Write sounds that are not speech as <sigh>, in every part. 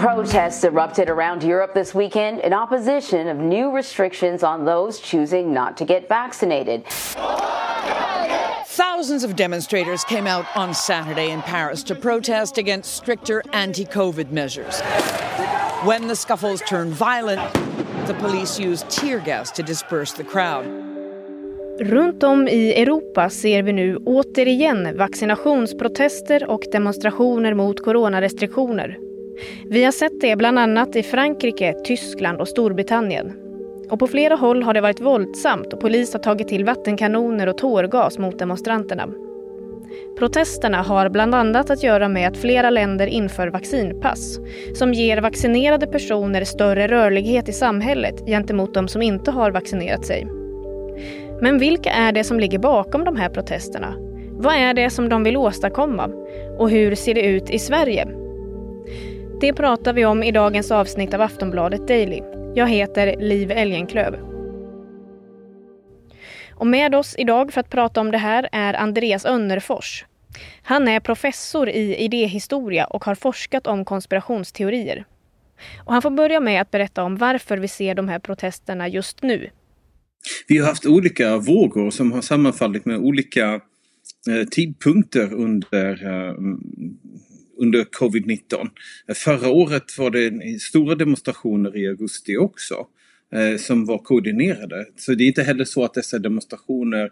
Protests erupted around Europe this weekend in opposition of new restrictions on those choosing not to get vaccinated. Thousands of demonstrators came out on Saturday in Paris to protest against stricter anti COVID measures. When the scuffles turned violent, the police used tear gas to disperse the crowd. Runt om i Europa ser vi nu återigen vaccinationsprotester och demonstrationer mot coronarestriktioner. Vi har sett det bland annat i Frankrike, Tyskland och Storbritannien. Och på flera håll har det varit våldsamt och polis har tagit till vattenkanoner och tårgas mot demonstranterna. Protesterna har bland annat att göra med att flera länder inför vaccinpass som ger vaccinerade personer större rörlighet i samhället gentemot de som inte har vaccinerat sig. Men vilka är det som ligger bakom de här protesterna? Vad är det som de vill åstadkomma? Och hur ser det ut i Sverige? Det pratar vi om i dagens avsnitt av Aftonbladet Daily. Jag heter Liv Elgenklöv. Och med oss idag för att prata om det här är Andreas Önnerfors. Han är professor i idéhistoria och har forskat om konspirationsteorier. Och han får börja med att berätta om varför vi ser de här protesterna just nu. Vi har haft olika vågor som har sammanfallit med olika eh, tidpunkter under eh, under covid-19. Förra året var det stora demonstrationer i augusti också eh, som var koordinerade. Så det är inte heller så att dessa demonstrationer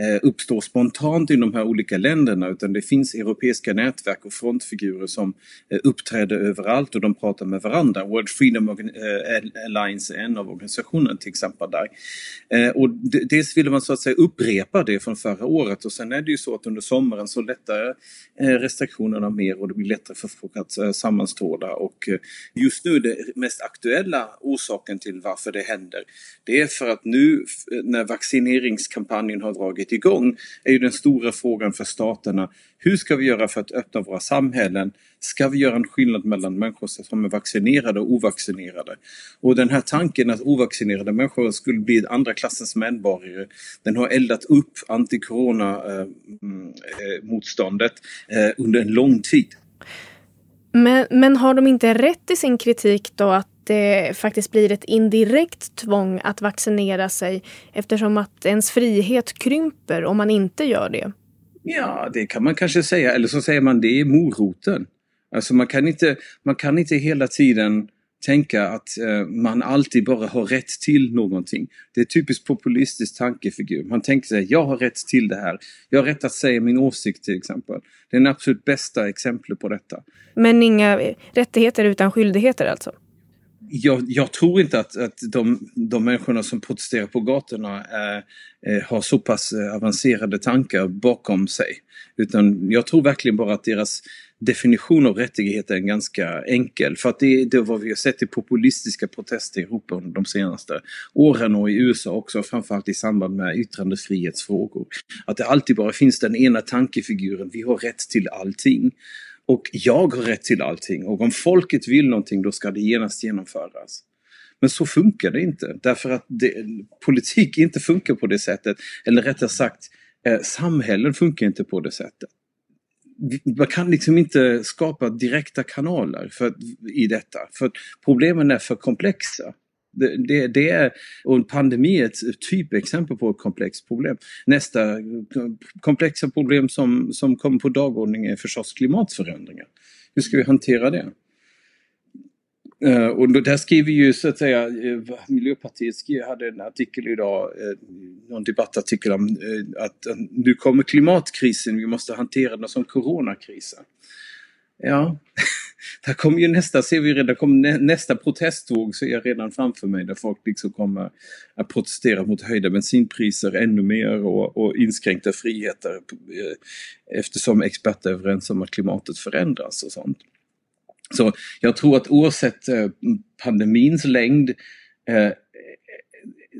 Eh, uppstår spontant i de här olika länderna utan det finns europeiska nätverk och frontfigurer som eh, uppträder överallt och de pratar med varandra. World Freedom eh, Alliance är en av organisationerna till exempel där. Eh, och dels ville man så att säga upprepa det från förra året och sen är det ju så att under sommaren så lättar eh, restriktionerna mer och det blir lättare för folk att sammanstråla och just nu är det mest aktuella orsaken till varför det händer det är för att nu när vaccineringskampanjen har dragit igång är ju den stora frågan för staterna. Hur ska vi göra för att öppna våra samhällen? Ska vi göra en skillnad mellan människor som är vaccinerade och ovaccinerade? Och den här tanken att ovaccinerade människor skulle bli andra klassens medborgare, den har eldat upp anti-corona-motståndet eh, mm, eh, eh, under en lång tid. Men, men har de inte rätt i sin kritik då att det faktiskt blir ett indirekt tvång att vaccinera sig eftersom att ens frihet krymper om man inte gör det? Ja, det kan man kanske säga. Eller så säger man det är moroten. Alltså man kan inte, man kan inte hela tiden tänka att eh, man alltid bara har rätt till någonting. Det är typiskt populistisk tankefigur. Man tänker sig, jag har rätt till det här. Jag har rätt att säga min åsikt till exempel. Det är det absolut bästa exemplet på detta. Men inga rättigheter utan skyldigheter alltså? Jag, jag, tror inte att, att de, de människorna som protesterar på gatorna är, har så pass eh, avancerade tankar bakom sig. Utan jag tror verkligen bara att deras definition av rättigheter är ganska enkel. För att det, det är vad vi har sett i populistiska protester i Europa under de senaste åren och i USA också, framförallt i samband med yttrandefrihetsfrågor. Att det alltid bara finns den ena tankefiguren, vi har rätt till allting. Och jag har rätt till allting och om folket vill någonting då ska det genast genomföras. Men så funkar det inte därför att det, politik inte funkar på det sättet. Eller rättare sagt, eh, samhällen funkar inte på det sättet. Man kan liksom inte skapa direkta kanaler för, i detta för problemen är för komplexa. Det, det, det, är, och en pandemi är ett typexempel på ett komplext problem. Nästa komplexa problem som, som kommer på dagordningen är förstås klimatförändringar. Hur ska vi hantera det? Uh, och där skriver ju så att säga uh, Miljöpartiet hade en artikel idag, uh, någon debattartikel om att nu kommer klimatkrisen, vi måste hantera den som coronakrisen. Ja, <laughs> där kommer ju nästa, ser vi redan, kommer nästa protestvåg ser jag redan framför mig där folk liksom kommer att protestera mot höjda bensinpriser ännu mer och, och inskränkta friheter eh, eftersom experter är överens om att klimatet förändras och sånt. Så jag tror att oavsett eh, pandemins längd eh,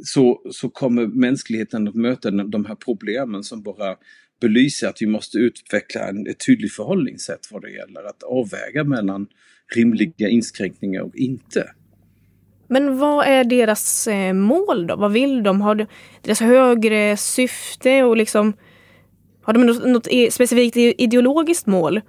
så, så kommer mänskligheten att möta de här problemen som bara belyser att vi måste utveckla en, ett tydligt förhållningssätt vad det gäller att avväga mellan rimliga inskränkningar och inte. Men vad är deras eh, mål då? Vad vill de? Har deras högre syfte och liksom har de något, något e- specifikt ideologiskt mål?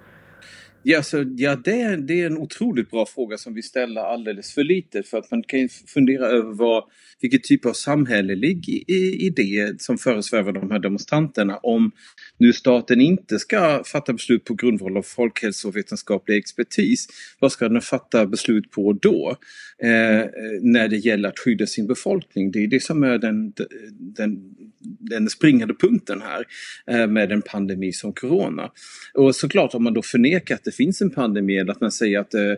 Ja, så, ja det, det är en otroligt bra fråga som vi ställer alldeles för lite för att man kan fundera över vad, vilken typ av samhällelig idé som föresvävar de här demonstranterna om nu staten inte ska fatta beslut på grundval av folkhälsovetenskaplig expertis. Vad ska den fatta beslut på då? Eh, när det gäller att skydda sin befolkning. Det är det som är den, den, den springande punkten här eh, med en pandemi som Corona. Och såklart om man då förnekar att det finns en pandemi eller att man säger att eh,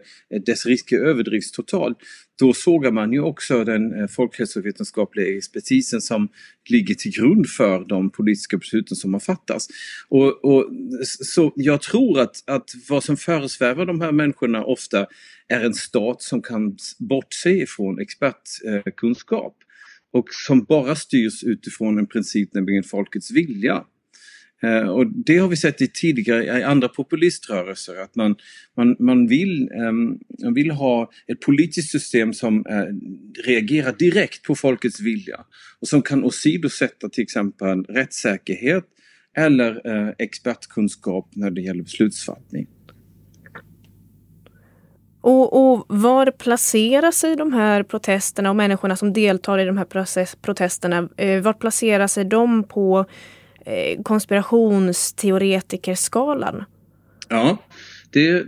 dess risker överdrivs totalt, då sågar man ju också den eh, folkhälsovetenskapliga expertisen som ligger till grund för de politiska besluten som har fattats. Och, och, så jag tror att, att vad som föresvävar de här människorna ofta är en stat som kan bortse ifrån expertkunskap eh, och som bara styrs utifrån en princip, nämligen folkets vilja. Eh, och det har vi sett i tidigare i andra populiströrelser att man, man, man, vill, ehm, man vill ha ett politiskt system som eh, reagerar direkt på folkets vilja och som kan åsidosätta till exempel rättssäkerhet eller eh, expertkunskap när det gäller beslutsfattning. Och, och, var placerar sig de här protesterna och människorna som deltar i de här process, protesterna, eh, var placerar sig de på eh, konspirationsteoretikerskalan? Ja, det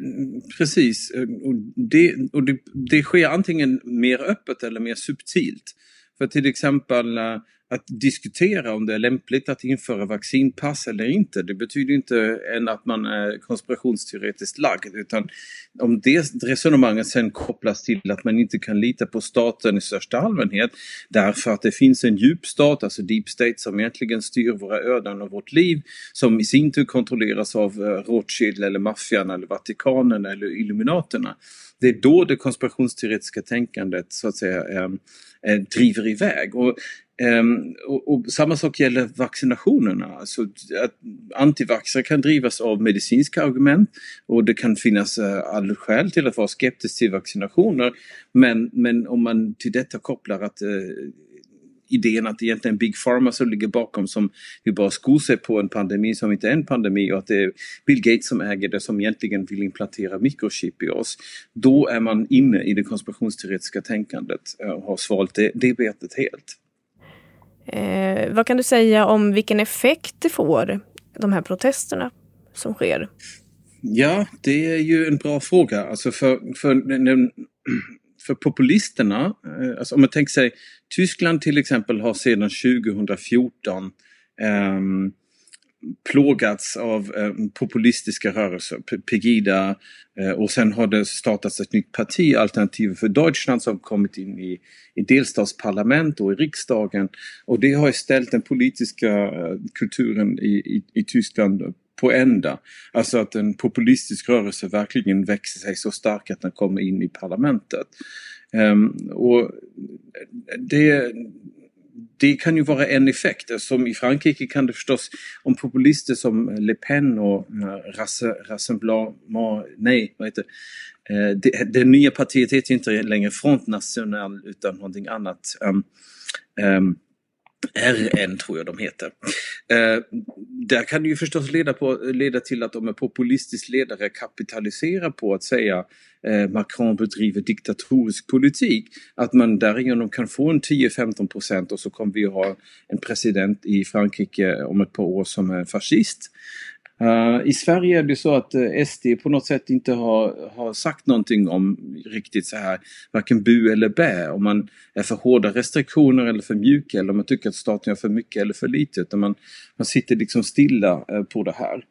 precis. Och, det, och det, det sker antingen mer öppet eller mer subtilt. För till exempel eh, att diskutera om det är lämpligt att införa vaccinpass eller inte. Det betyder inte än att man är konspirationsteoretiskt lagd utan om det resonemanget sen kopplas till att man inte kan lita på staten i största allmänhet därför att det finns en djup stat, alltså deep state, som egentligen styr våra öden och vårt liv som i sin tur kontrolleras av eh, Rothschild eller maffian eller Vatikanen eller Illuminaterna. Det är då det konspirationsteoretiska tänkandet så att säga eh, eh, driver iväg. Och Um, och, och, samma sak gäller vaccinationerna. Alltså att antivaxxare kan drivas av medicinska argument och det kan finnas uh, all skäl till att vara skeptisk till vaccinationer. Men, men om man till detta kopplar att uh, idén att det egentligen är Big Pharma som ligger bakom som vill bara sko sig på en pandemi som inte är en pandemi och att det är Bill Gates som äger det som egentligen vill implantera mikrochip i oss. Då är man inne i det konspirationsteoretiska tänkandet eh, och har svalt det, det betet helt. Eh, vad kan du säga om vilken effekt det får, de här protesterna som sker? Ja, det är ju en bra fråga. Alltså för, för, för populisterna, eh, alltså om man tänker sig Tyskland till exempel har sedan 2014 um, ehm, plågats av eh, populistiska rörelser, Pegida eh, och sen har det startats ett nytt parti, Alternativ för Deutschland, som kommit in i, i delstatsparlament och i riksdagen. Och det har ställt den politiska eh, kulturen i, i, i Tyskland på ända. Alltså att en populistisk rörelse verkligen växer sig så stark att den kommer in i parlamentet. Um, och det, det kan ju vara en effekt. Som i Frankrike kan det förstås, om populister som Le Pen och eh, Rassemblement, nej vad heter eh, det, det nya partiet heter inte längre Front National utan någonting annat. Um, um, RN tror jag de heter. Eh, där kan det ju förstås leda, på, leda till att om en populistisk ledare kapitaliserar på att säga eh, Macron bedriver diktatorisk politik, att man därigenom kan få en 10-15 procent och så kommer vi ha en president i Frankrike om ett par år som är fascist. Uh, I Sverige är det så att eh, uh, SD på något sätt inte har, har sagt någonting om riktigt så här varken bu eller bä. Om man är för hårda restriktioner eller för mjuka eller om man tycker att staten gör för mycket eller för lite. Utan man, man sitter liksom stilla uh, på det här.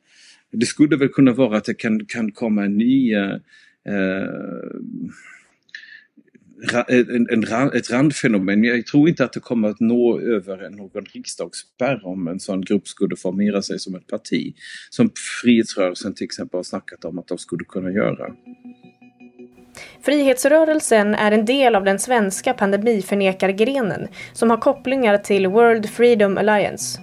Det skulle väl kunna vara att det kan, kan komma en ny Eh, en, en, ett randfenomen. Jag tror inte att det kommer att nå över någon riksdagsspärr om en sån grupp skulle formera sig som ett parti. Som Frihetsrörelsen till exempel har snackat om att de skulle kunna göra. Frihetsrörelsen är en del av den svenska pandemiförnekargrenen som har kopplingar till World Freedom Alliance.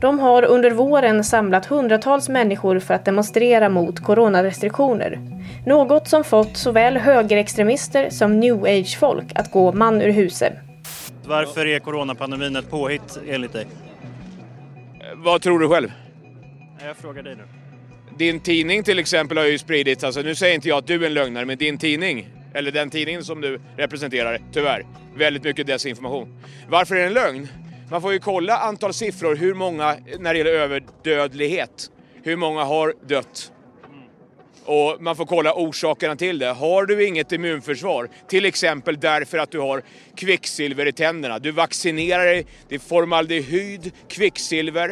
De har under våren samlat hundratals människor för att demonstrera mot coronarestriktioner. Något som fått såväl högerextremister som new age-folk att gå man ur huse. Varför är coronapandemin ett påhitt enligt dig? Vad tror du själv? Jag frågar dig nu. din tidning till exempel har ju spridits, alltså nu säger inte jag att du är en lögnare, men din tidning, eller den tidningen som du representerar, tyvärr, väldigt mycket desinformation. Varför är det en lögn? Man får ju kolla antal siffror, hur många, när det gäller överdödlighet, hur många har dött och man får kolla orsakerna till det. Har du inget immunförsvar, till exempel därför att du har kvicksilver i tänderna, du vaccinerar dig, det är formaldehyd, kvicksilver,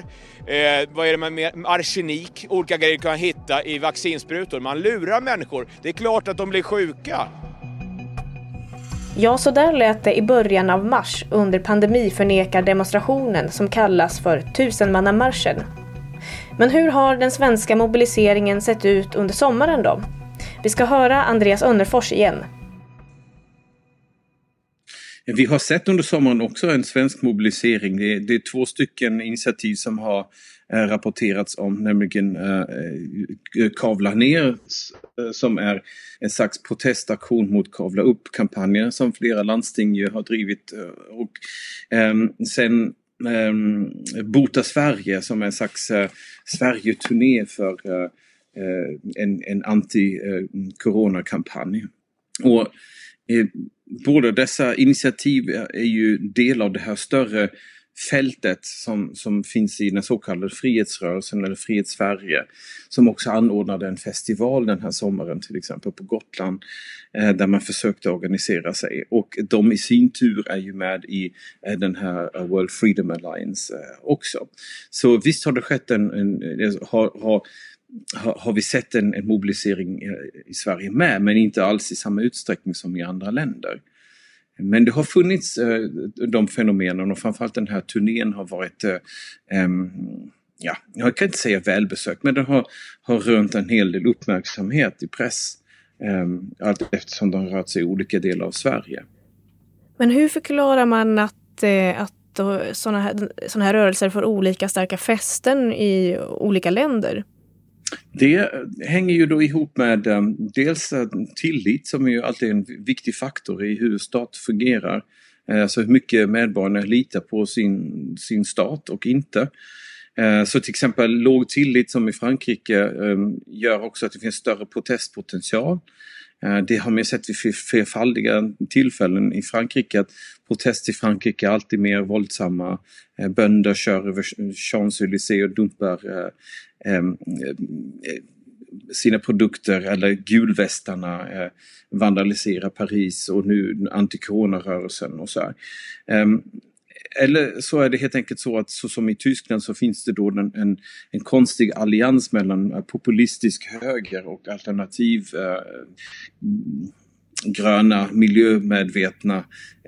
eh, vad är det med arsenik, olika grejer du kan hitta i vaccinsprutor. Man lurar människor, det är klart att de blir sjuka. Ja, så där lät det i början av mars under pandemiförnekardemonstrationen som kallas för tusenmannamarschen men hur har den svenska mobiliseringen sett ut under sommaren då? Vi ska höra Andreas Önnerfors igen. Vi har sett under sommaren också en svensk mobilisering. Det är, det är två stycken initiativ som har eh, rapporterats om, nämligen eh, eh Kavla ner Eh, som är en slags protestaktion mot Kavla upp-kampanjen som flera landsting ju har drivit. Eh, och ehm, sen ehm, Bota Sverige som är en slags eh, Sverige-turné för en, en anti-corona-kampanj. Och båda dessa initiativ är ju del av det här större fältet som, som finns i den så kallade Frihetsrörelsen eller Frihetssverige som också anordnade en festival den här sommaren till exempel på Gotland eh, där man försökte organisera sig och de i sin tur är ju med i eh, den här eh, World Freedom Alliance eh, också. Så visst har det skett en, en har, har har vi sett en, en mobilisering eh, i Sverige med, men inte alls i samma utsträckning som i andra länder. Men det har funnits eh, de fenomenen och framförallt den här turnén har varit eh, ehm, ja, jag kan inte säga välbesökt, men den har, har rönt en hel del uppmärksamhet i press. Ehm, allt eftersom de rört sig i olika delar av Sverige. Men hur förklarar man att, eh, att sådana här, såna här rörelser får olika starka fästen i olika länder? Det hänger ju då ihop med eh, dels eh, tillit som är ju alltid en viktig faktor i hur stat fungerar. Eh, alltså hur mycket medborgarna litar på sin, sin stat och inte. Så till exempel låg tillit som i Frankrike gör också att det finns större protestpotential. Det har man sett vid flerfaldiga tillfällen i Frankrike att protest i Frankrike är alltid mer våldsamma. Bönder kör över Champs-Élysées och dumpar Ehm, eh, sina produkter eller gulvästarna eh, vandalisera Paris och nu anti-corona-rörelsen och så här. Um, eller så är det helt enkelt så att så som i Tyskland så finns det då en, en, en konstig allians mellan eh, populistisk höger och alternativ eh, gröna, miljömedvetna,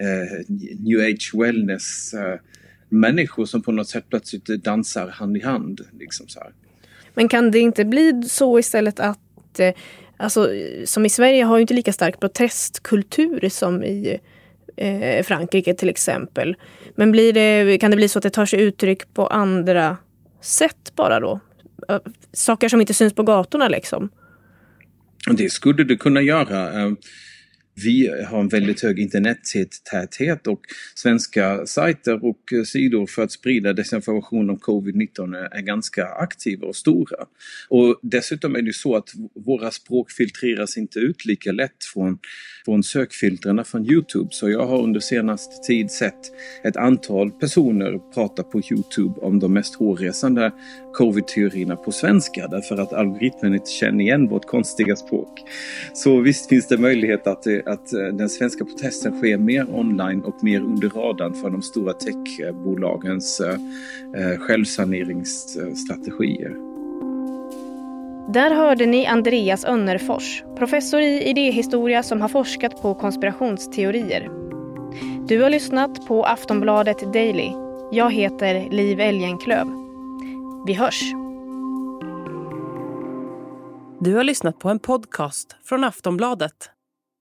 eh, new age wellness eh, människor som på något sätt plötsligt dansar hand i hand. Liksom så här. Men kan det inte bli så istället att, eh, alltså, som i Sverige har ju inte lika stark protestkultur som i eh, Frankrike till exempel. Men blir det, kan det bli så att det tar sig uttryck på andra sätt bara då? Eh, saker som inte syns på gatorna liksom? Det skulle det kunna göra. Eh, vi har en väldigt hög internettäthet och svenska sajter och sidor för att sprida desinformation om covid-19 är ganska aktiva och stora. Och dessutom är det så att våra språk filtreras inte ut lika lätt från, från sökfiltren från Youtube. Så jag har under senaste tid sett ett antal personer prata på Youtube om de mest hårresande covid-teorierna på svenska därför att algoritmen inte känner igen vårt konstiga språk. Så visst finns det möjlighet att att eh, den svenska protesten sker mer online och mer under radarn för de stora techbolagens eh, eh, självsaneringsstrategier. Där hörde ni Andreas Önnerfors, professor i idéhistoria som har forskat på konspirationsteorier. Du har lyssnat på Aftonbladet Daily. Jag heter Liv Elgenklöv. Vi hörs! Du har lyssnat på en podcast från Aftonbladet.